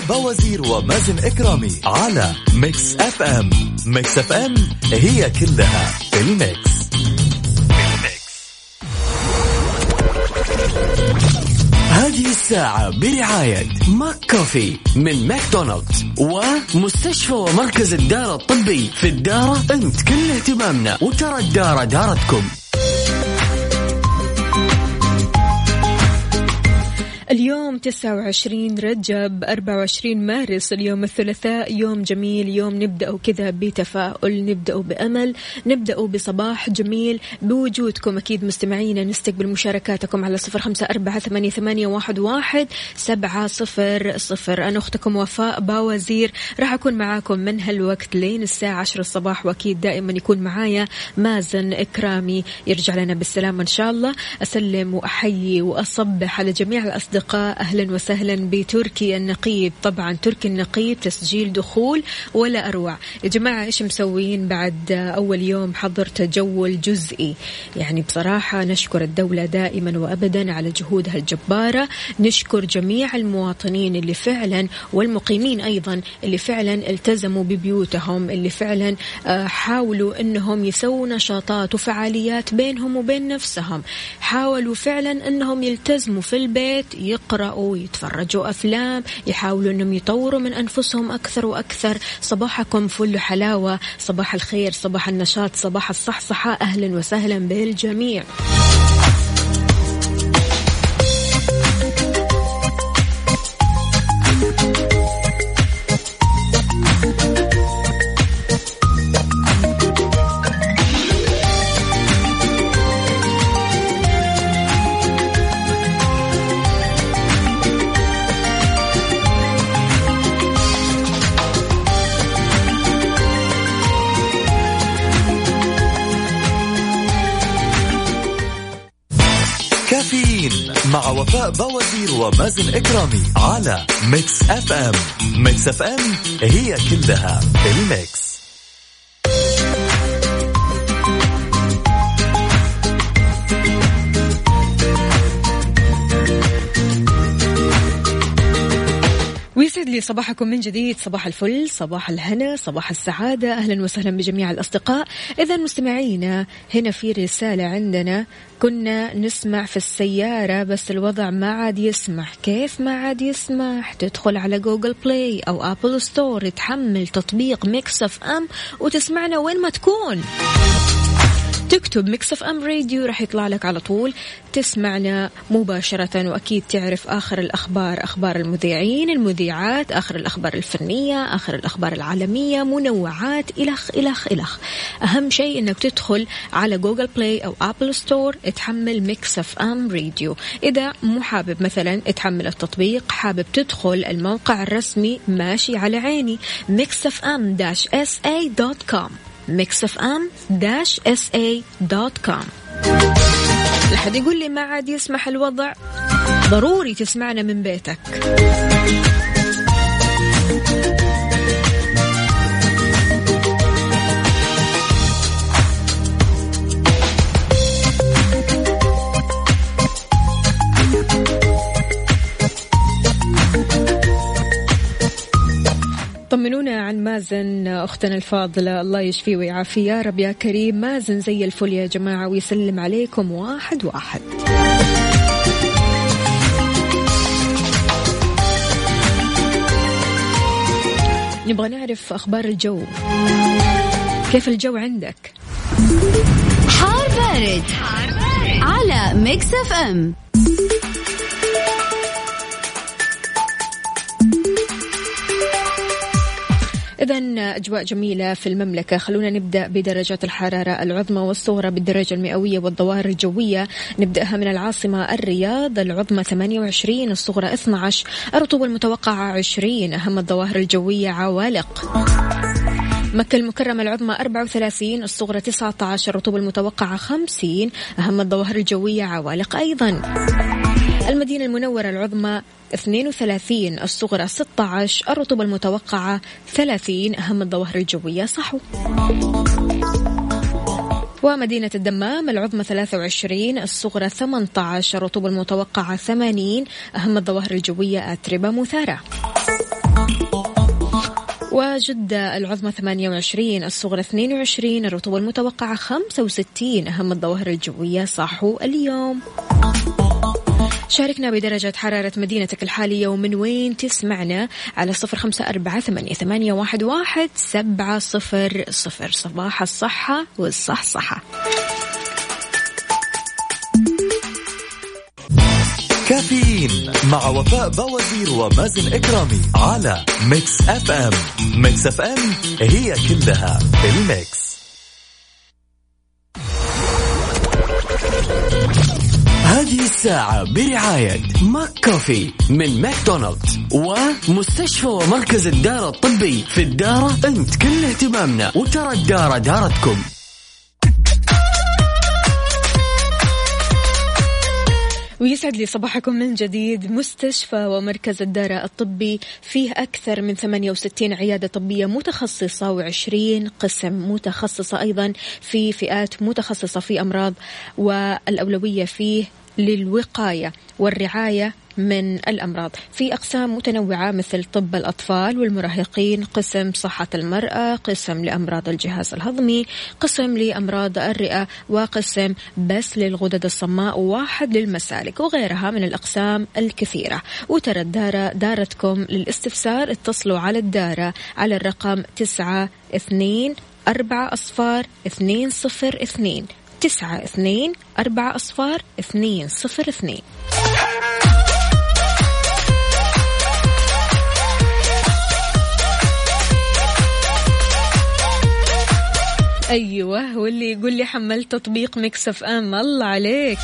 بوازير ومازن إكرامي على Mix FM. Mix FM هي كلها في ال mix. هذه الساعة برعاية McCafé من ماكدونالدز ومستشفى ومركز الدارة الطبي في الدارة أنت كل اهتمامنا وترى الدارة دارتكم. اليوم 29 رجب 24 مارس اليوم الثلاثاء يوم جميل يوم نبدأ كذا بتفاؤل نبدأ بأمل نبدأ بصباح جميل بوجودكم. أكيد مستمعينا نستقبل مشاركاتكم على صفر خمسة أربعة ثمانية, واحد, واحد سبعة صفر صفر. أنا أختكم وفاء باوزير راح أكون معاكم من هالوقت لين الساعة عشر الصباح وأكيد دائما يكون معايا مازن إكرامي. يرجع لنا بالسلامة إن شاء الله. أسلم وأحيي وأصبح على جميع الأصدقاء الأصدقاء أهلا وسهلا بتركي النقيب. طبعا تركي النقيب تسجيل دخول ولا أروع. يا جماعة إيش مسوين بعد أول يوم حظر تجول جزئي؟ يعني بصراحة نشكر الدولة دائما وأبدا على جهودها الجبارة. نشكر جميع المواطنين اللي فعلا والمقيمين أيضا اللي فعلا التزموا ببيوتهم اللي فعلا آه، حاولوا أنهم يسووا نشاطات وفعاليات بينهم وبين نفسهم. حاولوا فعلا أنهم يلتزموا في البيت يقرأوا يتفرجوا أفلام يحاولوا أنهم يطوروا من أنفسهم أكثر وأكثر. صباحكم فل حلاوة صباح الخير صباح النشاط صباح الصحصحة. أهلا وسهلا بالجميع. ومازن إكرامي على Mix FM. Mix FM هي كلها ال mix. ويسعد لي صباحكم من جديد. صباح الفل صباح الهنا صباح السعادة. أهلا وسهلا بجميع الأصدقاء. إذا مستمعينا هنا في رسالة عندنا. كنا نسمع في السيارة بس الوضع ما عاد يسمح. كيف ما عاد يسمح؟ تدخل على Google Play أو Apple Store تحمل تطبيق Mix FM وتسمعنا وين ما تكون. تكتب Mix FM Radio راح يطلع لك على طول. تسمعنا مباشرة وأكيد تعرف آخر الأخبار أخبار المذيعين المذيعات آخر الأخبار الفنية آخر الأخبار العالمية منوعات إلخ إلخ إلخ. أهم شيء أنك تدخل على Google Play أو Apple Store تحمل Mix FM Radio إذا مو حابب مثلا تحمل التطبيق حابب تدخل الموقع الرسمي ماشي على عيني. mixfm-sa.com لحد يقول لي ما عاد يسمح الوضع ضروري تسمعنا من بيتك. طمنونا عن مازن أختنا الفاضلة الله يشفيه ويعافيه. يا رب يا كريم مازن زي الفل يا جماعة ويسلم عليكم واحد واحد. نبغى نعرف أخبار الجو. كيف الجو عندك؟ حار بارد, حار بارد. على Mix FM. إذا أجواء جميلة في المملكة. خلونا نبدأ بدرجات الحرارة العظمى والصغرى بالدرجة المئوية والظواهر الجوية. نبدأها من العاصمة الرياض العظمى 28 الصغرى 12 الرطوبة المتوقعة 20 أهم الظواهر الجوية عوالق. مكة المكرمة العظمى 34 الصغرى 19 الرطوبة المتوقعة 50 أهم الظواهر الجوية عوالق أيضا. المدينة المنورة العظمى 32 الصغرى 16 الرطوبة المتوقعة 30 أهم الظواهر الجوية صحو. ومدينة الدمام العظمى 23 الصغرى 18 الرطوبة المتوقعة 80 أهم الظواهر الجوية أتربة مثارة. وجدة العظمى 28 الصغرى 22 الرطوبة المتوقعة 65 أهم الظواهر الجوية صاحو اليوم. شاركنا بدرجة حرارة مدينتك الحالية ومن وين تسمعنا على صفر خمسة أربعة ثمانية, واحد, واحد سبعة صفر صفر. صباح الصحة والصحصحة. كافيين مع وفاء بوازير ومازن إكرامي على Mix FM. Mix FM هي كلها ال Mix. هذه الساعة برعاية McCoffee من ماكدونالدز ومستشفى ومركز الدارة الطبي في الدارة. أنت كل اهتمامنا وترى الدارة دارتكم. ويسعد لي صباحكم من جديد. مستشفى ومركز الدارة الطبي فيه أكثر من 68 عيادة طبية متخصصة و20 قسم متخصصة أيضا في فئات متخصصة في أمراض والأولوية فيه للوقاية والرعاية من الأمراض. في أقسام متنوعة مثل طب الأطفال والمراهقين قسم صحة المرأة قسم لأمراض الجهاز الهضمي قسم لأمراض الرئة وقسم بس للغدد الصماء وواحد للمسالك وغيرها من الأقسام الكثيرة. وترى الدارة دارتكم للاستفسار اتصلوا على الدارة على الرقم تسعة اثنين أربعة أصفار اثنين صفر اثنين. تسعة اثنين أربعة أصفار اثنين صفر اثنين. أيوه واللي يقول لي حملت تطبيق مكس أف أم الله عليك.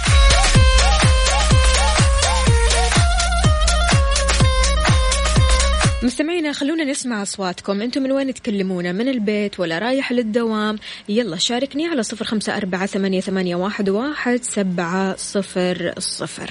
مستمعينا خلونا نسمع أصواتكم. أنتم من وين تكلمونا؟ من البيت ولا رايح للدوام؟ يلا شاركني على صفر خمسة أربعة ثمانية, واحد سبعة صفر صفر.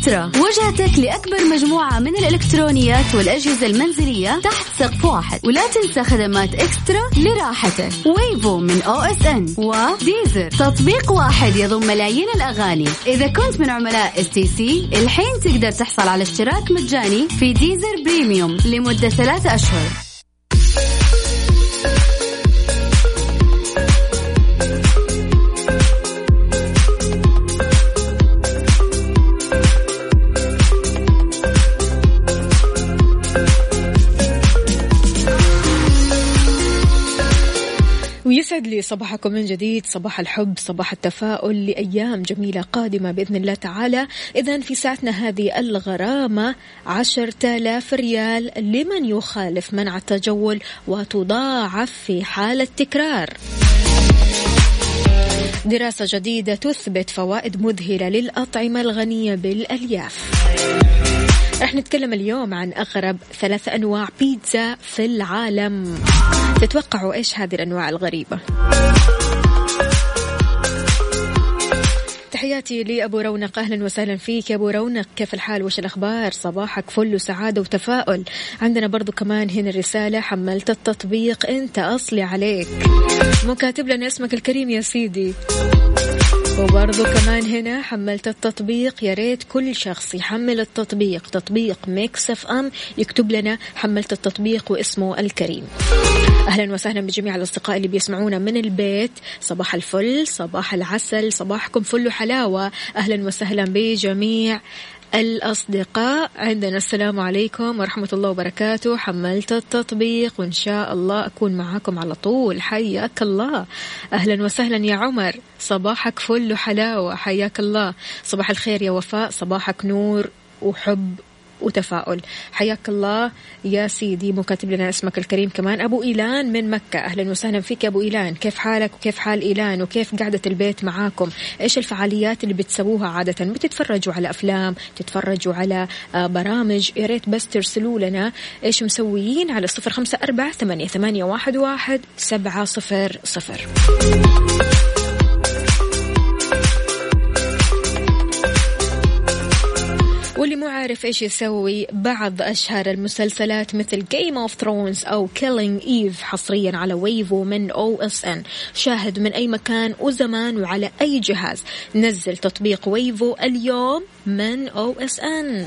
eXtra وجهتك لأكبر مجموعة من الإلكترونيات والأجهزة المنزلية تحت سقف واحد. ولا تنسى خدمات eXtra لراحتك. Wavo من OSN. و Deezer تطبيق واحد يضم ملايين الأغاني. إذا كنت من عملاء STC الحين تقدر تحصل على اشتراك مجاني في Deezer Premium لمدة ثلاثة أشهر. ويسعد لي صباحكم من جديد صباح الحب صباح التفاؤل لأيام جميلة قادمة بإذن الله تعالى. إذا في ساعتنا هذه الغرامة عشرة آلاف ريال لمن يخالف منع التجول وتضاعف في حالة تكرار دراسة جديدة تثبت فوائد مذهلة للأطعمة الغنية بالألياف. رح نتكلم اليوم عن أغرب ثلاث أنواع بيتزا في العالم. تتوقعوا إيش هذه الأنواع الغريبة؟ تحياتي لأبو رونق. أهلا وسهلا فيك يا أبو رونق. كيف الحال؟ وش الأخبار؟ صباحك فل وسعادة وتفاؤل. عندنا برضو كمان هنا رسالة حملت التطبيق. أنت أصلي عليك. مو كاتب لنا اسمك الكريم يا سيدي. وبرضو كمان هنا حملت التطبيق. يا ريت كل شخص يحمل التطبيق. تطبيق Mix FM يكتب لنا حملت التطبيق واسمه الكريم. أهلا وسهلا بجميع الأصدقاء اللي بيسمعونا من البيت. صباح الفل صباح العسل صباحكم فل وحلاوة. أهلا وسهلا بجميع الأصدقاء عندنا السلام عليكم ورحمة الله وبركاته. حملت التطبيق وإن شاء الله أكون معاكم على طول. حياك الله. أهلا وسهلا يا عمر. صباحك فل وحلاوة. حياك الله. صباح الخير يا وفاء. صباحك نور وحب وتفاؤل. حياك الله يا سيدي مو كاتب لنا اسمك الكريم كمان. أبو إيلان من مكة. أهلا وسهلا فيك أبو إيلان. كيف حالك وكيف حال إيلان؟ وكيف قعدة البيت معاكم؟ إيش الفعاليات اللي بتسووها عادة؟ بتتفرجوا على أفلام؟ تتفرجوا على آه، برامج؟ يا ريت بس ترسلوا لنا إيش مسويين على صفر خمسة أربعة ثمانية, واحد سبعة صفر صفر. واللي مو عارف إيش يسوي بعض أشهر المسلسلات مثل Game of Thrones أو Killing Eve حصريا على Wavo من OSN شاهد من أي مكان وزمان وعلى أي جهاز. نزل تطبيق Wavo اليوم من OSN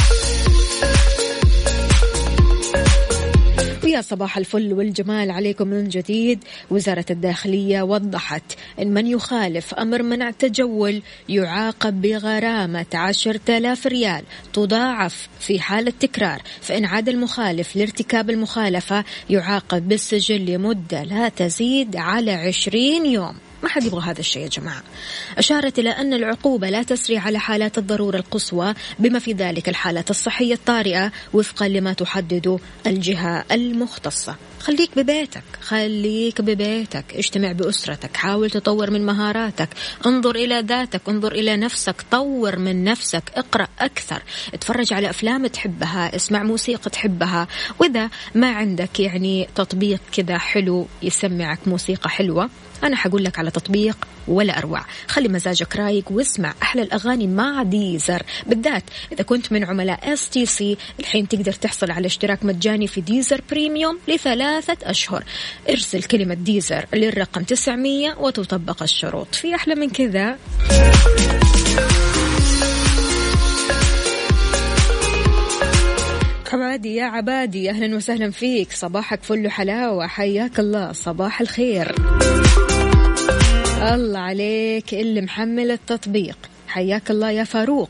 ويا صباح الفل والجمال عليكم من جديد. وزارة الداخلية وضحت أن من يخالف أمر منع التجول يعاقب بغرامة عشرة آلاف ريال تضاعف في حالة تكرار فإن عاد المخالف لارتكاب المخالفة يعاقب بالسجن لمدة لا تزيد على عشرين يوم. ما حد يبغى هذا الشيء يا جماعة. أشارت إلى أن العقوبة لا تسري على حالات الضرورة القصوى بما في ذلك الحالات الصحية الطارئة وفقا لما تحدد الجهة المختصة. خليك ببيتك خليك ببيتك. اجتمع بأسرتك حاول تطور من مهاراتك. انظر إلى ذاتك انظر إلى نفسك. طور من نفسك اقرأ أكثر. اتفرج على أفلام تحبها اسمع موسيقى تحبها. وإذا ما عندك يعني تطبيق كذا حلو يسمعك موسيقى حلوة أنا حقول لك على تطبيق ولا أروع. خلي مزاجك رايق واسمع أحلى الأغاني مع Deezer. بالذات إذا كنت من عملاء STC الحين تقدر تحصل على اشتراك مجاني في Deezer Premium لثلاثة أشهر. ارسل كلمة Deezer للرقم 900 وتطبق الشروط. في أحلى من كذا. عبادي يا عبادي أهلا وسهلا فيك. صباحك فل حلاوه حياك الله. صباح الخير. الله عليك اللي محمل التطبيق. حياك الله يا فاروق.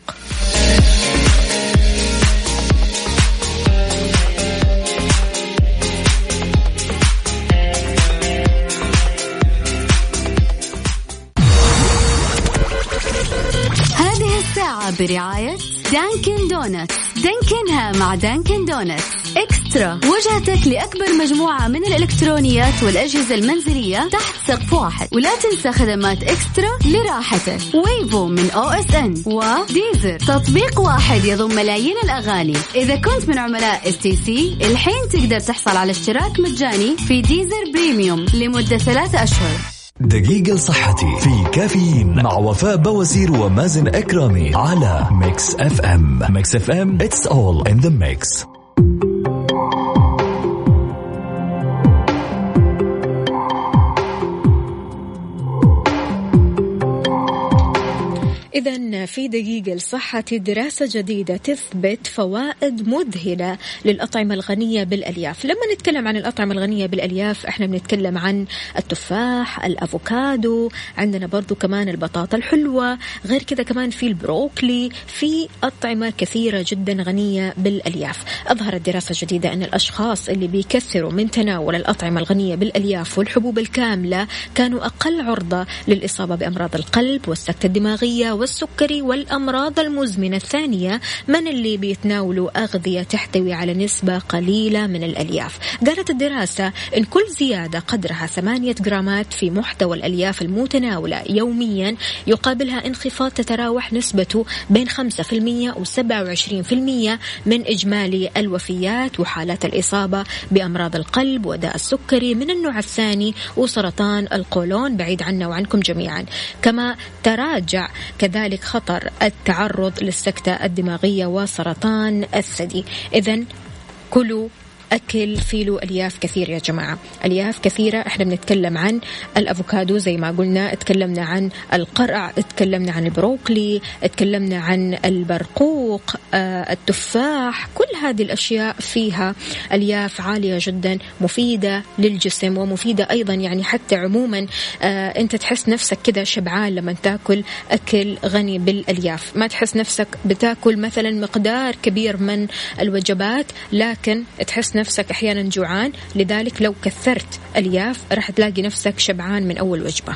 برعاية Dunkin' Donuts. دانكنها مع Dunkin' Donuts. eXtra وجهتك لأكبر مجموعة من الإلكترونيات والأجهزة المنزلية تحت سقف واحد. ولا تنسى خدمات eXtra لراحتك. Wavo من OSN و Deezer تطبيق واحد يضم ملايين الأغاني. إذا كنت من عملاء STC الحين تقدر تحصل على اشتراك مجاني في Deezer Premium لمدة ثلاثة أشهر. دقيقة لصحتي في كافيين مع وفاء بوازير ومازن إكرامي على Mix FM. Mix FM it's all in the mix. إذا في دقيقة لصحة دراسة جديدة تثبت فوائد مذهلة للأطعمة الغنية بالألياف. لما نتكلم عن الأطعمة الغنية بالألياف إحنا بنتكلم عن التفاح الأفوكادو عندنا برضو كمان البطاطا الحلوة غير كذا كمان في البروكلي في أطعمة كثيرة جدا غنية بالألياف. أظهرت دراسة جديدة أن الأشخاص اللي بيكثروا من تناول الأطعمة الغنية بالألياف والحبوب الكاملة كانوا أقل عرضة للإصابة بأمراض القلب والسكتة الدماغية والسكري والأمراض المزمنة الثانية من اللي بيتناولوا أغذية تحتوي على نسبة قليلة من الألياف. قالت الدراسة إن كل زيادة قدرها ثمانية جرامات في محتوى الألياف المتناولة يوميا يقابلها انخفاض تتراوح نسبته بين 5% و 27% من إجمالي الوفيات وحالات الإصابة بأمراض القلب وداء السكري من النوع الثاني وسرطان القولون. بعيد عنا وعنكم جميعا. كما تراجع كذلك خطر التعرض للسكتة الدماغية وسرطان الثدي. إذا كلوا أكل فيه ألياف كثير يا جماعة. ألياف كثيرة إحنا بنتكلم عن الأفوكادو زي ما قلنا اتكلمنا عن القرع اتكلمنا عن البروكلي اتكلمنا عن البرقوق آه التفاح كل هذه الأشياء فيها ألياف عالية جدا مفيدة للجسم ومفيدة أيضا يعني حتى عموما آه أنت تحس نفسك كذا شبعان لما تاكل أكل غني بالألياف. ما تحس نفسك بتاكل مثلا مقدار كبير من الوجبات لكن تحس نفسك أحيانا جوعان لذلك لو كثرت ألياف راح تلاقي نفسك شبعان من أول وجبة.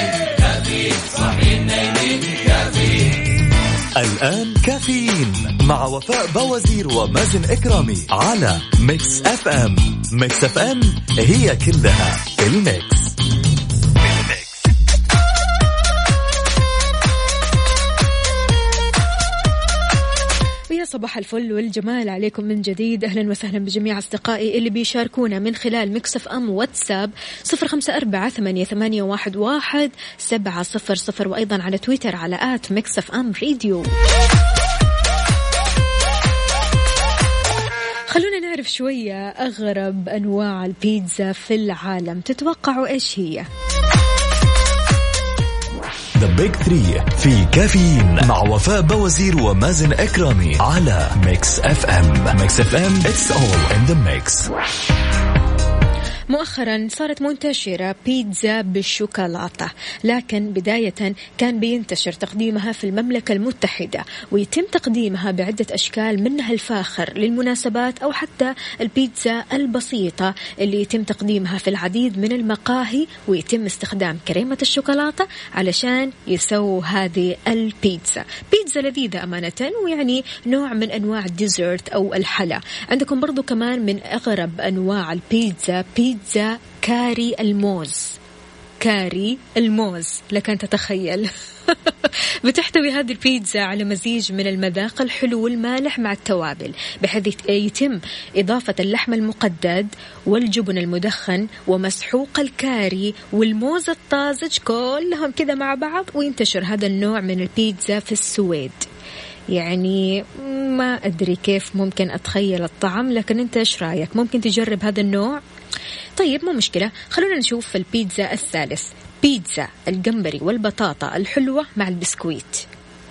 الآن كافيين مع وفاء بوازير ومازن إكرامي على Mix FM Mix FM هي كلها ال mix. صباح الفل والجمال عليكم من جديد. أهلا وسهلا بجميع أصدقائي اللي بيشاركونا من خلال Mix FM واتساب صفر خمسة أربعة ثمانية, واحد سبعة صفر صفر وأيضا على تويتر على at Mix FM Radio خلونا نعرف شوية أغرب أنواع البيتزا في العالم. تتوقعوا إيش هي؟ the big 3 في كافيين مع وفاء بوازير ومازن إكرامي على Mix FM Mix FM it's all in the mix مؤخرا صارت منتشرة بيتزا بالشوكولاتة لكن بداية كان بينتشر تقديمها في المملكة المتحدة ويتم تقديمها بعدة أشكال منها الفاخر للمناسبات أو حتى البيتزا البسيطة اللي يتم تقديمها في العديد من المقاهي ويتم استخدام كريمة الشوكولاتة علشان يسووا هذه البيتزا. بيتزا لذيذة أمانة ويعني نوع من أنواع الديزرت أو الحلا. عندكم برضو كمان من أغرب أنواع البيتزا بيتزا بيتزا كاري الموز. كاري الموز. لك أن تتخيل. بتحتوي هذه البيتزا على مزيج من المذاق الحلو والمالح مع التوابل بحيث يتم إضافة اللحم المقدد والجبن المدخن ومسحوق الكاري والموز الطازج كلهم كذا مع بعض وينتشر هذا النوع من البيتزا في السويد. يعني ما أدري كيف ممكن أتخيل الطعم لكن أنت إيش رأيك؟ ممكن تجرب هذا النوع؟ طيب مو مشكلة. خلونا نشوف البيتزا الثالث. بيتزا الجمبري والبطاطا الحلوة مع البسكويت.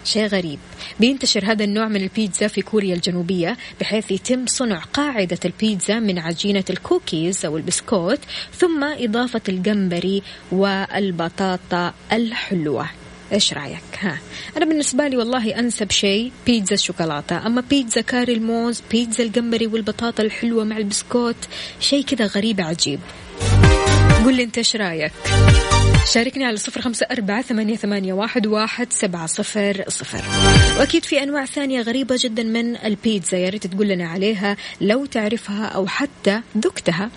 شيء غريب. بينتشر هذا النوع من البيتزا في كوريا الجنوبية بحيث يتم صنع قاعدة البيتزا من عجينة الكوكيز أو البسكوت ثم إضافة الجمبري والبطاطا الحلوة. إيش رأيك؟ ها. أنا بالنسبة لي والله أنسب شيء بيتزا الشوكولاتة. أما بيتزا كاري الموز بيتزا الجمبري والبطاطا الحلوة مع البسكوت شيء كذا غريب عجيب. قول لي أنت إيش رأيك؟ شاركني على صفر خمسة أربعة ثمانية, ثمانية واحد, واحد سبعة صفر صفر. وأكيد في أنواع ثانية غريبة جدا من البيتزا. يا ريت تقول لنا عليها لو تعرفها أو حتى ذقتها.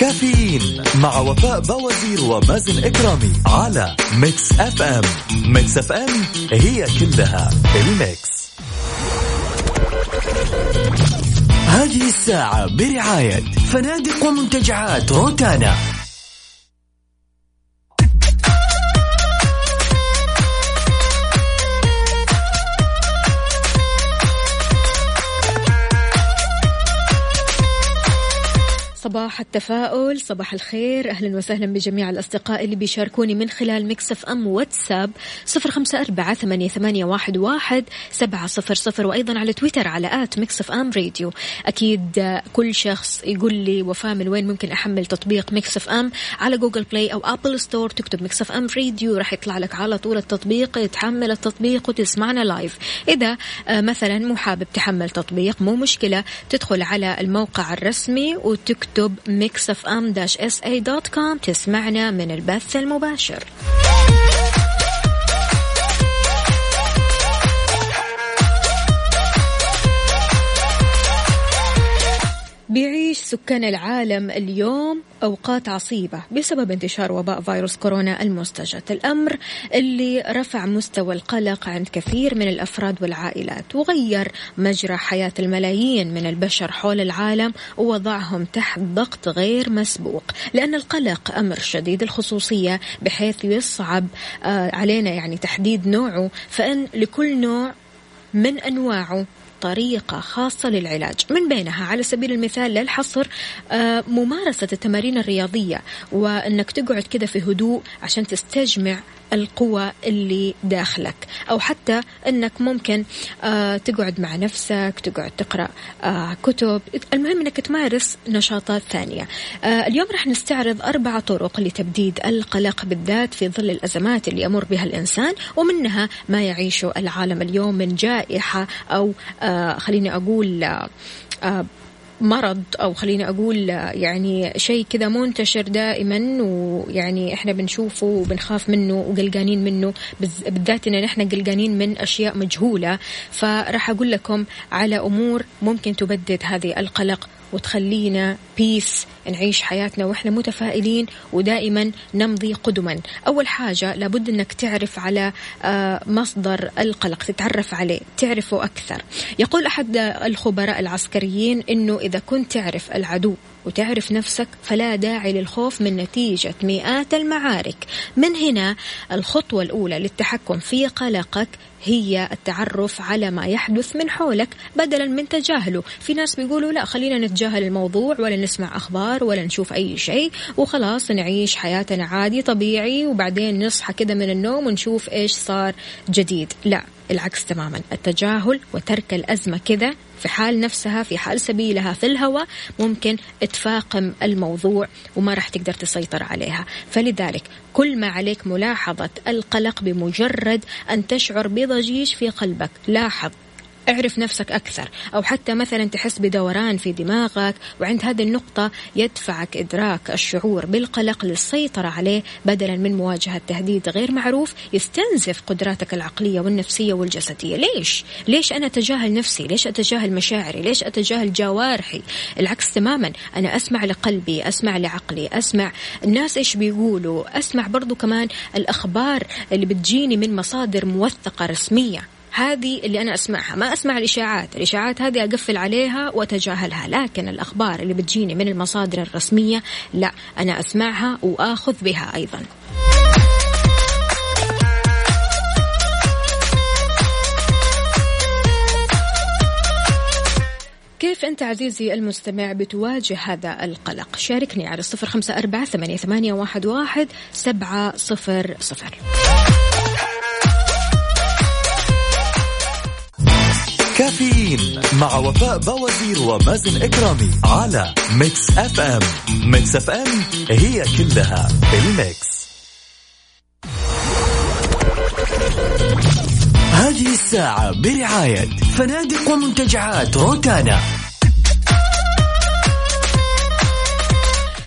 كافيين مع وفاء بوازير ومازن إكرامي على Mix FM. Mix FM هي كلها ال mix. هذه الساعة برعاية فنادق ومنتجعات روتانا. صباح التفاؤل صباح الخير. أهلا وسهلا بجميع الأصدقاء اللي بيشاركوني من خلال Mix FM واتساب صفر خمسة أربعة ثمانية, واحد, سبعة صفر صفر وأيضا على تويتر على at Mix FM Radio. أكيد كل شخص يقول لي وفاء من وين ممكن أحمل تطبيق Mix FM؟ على Google Play أو Apple Store تكتب Mix FM Radio راح يطلع لك على طول التطبيق تحمل التطبيق وتسمعنا live إذا آه، مثلا مو حابب تحمل تطبيق مو مشكلة تدخل على الموقع الرسمي وتكتب اكتب Mix FM dash com تسمعنا من البث المباشر. بيعيش سكان العالم اليوم أوقات عصيبة بسبب انتشار وباء فيروس كورونا المستجد. الأمر اللي رفع مستوى القلق عند كثير من الأفراد والعائلات وغير مجرى حياة الملايين من البشر حول العالم ووضعهم تحت ضغط غير مسبوق لأن القلق أمر شديد. الخصوصية بحيث يصعب آه، علينا يعني تحديد نوعه فإن لكل نوع من أنواعه طريقة خاصة للعلاج. من بينها على سبيل المثال للحصر آه، ممارسة التمارين الرياضية وأنك تقعد كذا في هدوء عشان تستجمع القوة اللي داخلك. أو حتى أنك ممكن آه، تقعد مع نفسك تقعد تقرأ آه، كتب. المهم أنك تمارس نشاطات ثانية. اليوم راح نستعرض أربع طرق لتبديد القلق بالذات في ظل الأزمات اللي يمر بها الإنسان ومنها ما يعيشه العالم اليوم من جائحة أو آه، خليني أقول آه، مرض أو خليني أقول يعني شيء كذا منتشر دائما ويعني إحنا بنشوفه وبنخاف منه وقلقانين منه بالذات إن إحنا قلقانين من أشياء مجهولة. فراح أقول لكم على أمور ممكن تبدد هذه القلق. وتخلينا بيس نعيش حياتنا وإحنا متفائلين ودائما نمضي قدما. أول حاجة لابد إنك تعرف على آه، مصدر القلق تتعرف عليه تعرفه أكثر. يقول أحد الخبراء العسكريين إنه إذا كنت تعرف العدو وتعرف نفسك فلا داعي للخوف من نتيجة مئات المعارك. من هنا الخطوة الأولى للتحكم في قلقك هي التعرف على ما يحدث من حولك بدلا من تجاهله. في ناس بيقولوا لا خلينا نتجاهل الموضوع ولا نسمع أخبار ولا نشوف أي شيء وخلاص نعيش حياتنا عادي طبيعي وبعدين نصحى كده من النوم ونشوف إيش صار جديد. لا العكس تماما. التجاهل وترك الأزمة كذا في حال نفسها في حال سبيلها في الهواء ممكن تفاقم الموضوع وما راح تقدر تسيطر عليها. فلذلك كل ما عليك ملاحظة القلق بمجرد أن تشعر بضجيج في قلبك لاحظ اعرف نفسك أكثر أو حتى مثلا تحس بدوران في دماغك وعند هذه النقطة يدفعك إدراك الشعور بالقلق للسيطرة عليه بدلا من مواجهة تهديد غير معروف يستنزف قدراتك العقلية والنفسية والجسدية ليش؟ ليش أنا أتجاهل نفسي؟ ليش أتجاهل مشاعري؟ ليش أتجاهل جوارحي؟ العكس تماما أنا أسمع لقلبي أسمع لعقلي أسمع الناس إيش بيقولوا أسمع برضو كمان الأخبار اللي بتجيني من مصادر موثقة رسمية هذه اللي أنا أسمعها. ما أسمع الإشاعات. الإشاعات هذه أقفل عليها وأتجاهلها. لكن الأخبار اللي بتجيني من المصادر الرسمية لا أنا أسمعها وآخذ بها أيضا. كيف أنت عزيزي المستمع بتواجه هذا القلق؟ شاركني على الصفر خمسة أربعة ثمانية واحد سبعة صفر صفر. كافيين مع وفاء بوازير ومازن إكرامي على Mix FM Mix FM هي كلها ال mix. هذه الساعة برعاية فنادق ومنتجعات روتانا.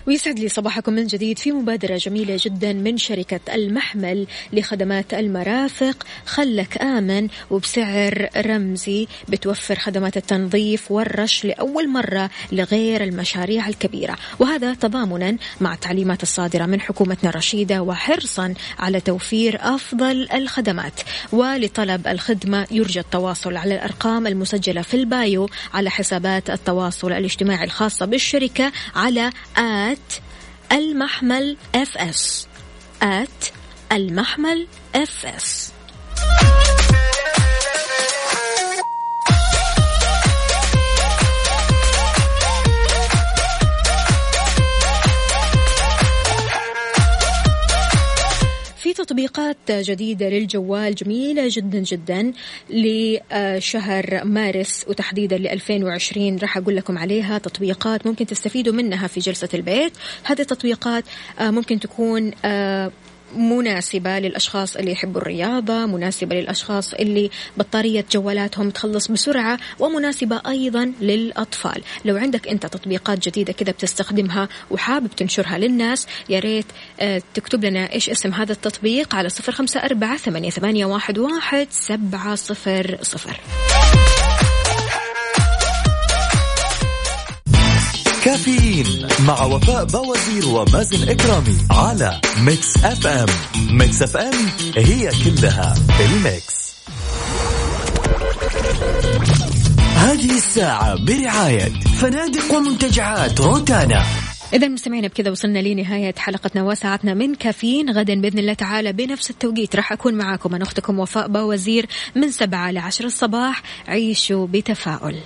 ويسعد لي صباحكم من جديد في مبادرة جميلة جدا من شركة المحمل لخدمات المرافق. خلك آمن وبسعر رمزي بتوفر خدمات التنظيف والرش لأول مرة لغير المشاريع الكبيرة. وهذا تضامنا مع التعليمات الصادرة من حكومتنا الرشيدة وحرصا على توفير أفضل الخدمات. ولطلب الخدمة يرجى التواصل على الأرقام المسجلة في ال bio على حسابات التواصل الاجتماعي الخاصة بالشركة على at المحمل FS at المحمل FS تطبيقات جديدة للجوال. جميلة جدا جدا. لشهر مارس وتحديدا ل 2020 راح أقول لكم عليها تطبيقات ممكن تستفيدوا منها في جلسة البيت. هذه التطبيقات آه، ممكن تكون آه، مناسبة للأشخاص اللي يحبوا الرياضة مناسبة للأشخاص اللي بطارية جوالاتهم تخلص بسرعة ومناسبة أيضا للأطفال. لو عندك أنت تطبيقات جديدة كذا بتستخدمها وحابب تنشرها للناس يا ريت آه، تكتب لنا إيش اسم هذا التطبيق على صفر خمسة أربعة ثمانية واحد سبعة صفر صفر. كافيين مع وفاء بوازير ومازن إكرامي على Mix FM. Mix FM هي كلها ال mix. هذه الساعة برعاية فنادق ومنتجعات روتانا. إذا مستمعينا بكذا وصلنا لنهاية حلقتنا وساعتنا من كافيين. غدا بإذن الله تعالى بنفس التوقيت راح أكون معاكم. أنا أختكم وفاء باوزير من سبعة لعشر الصباح. عيشوا بتفاؤل.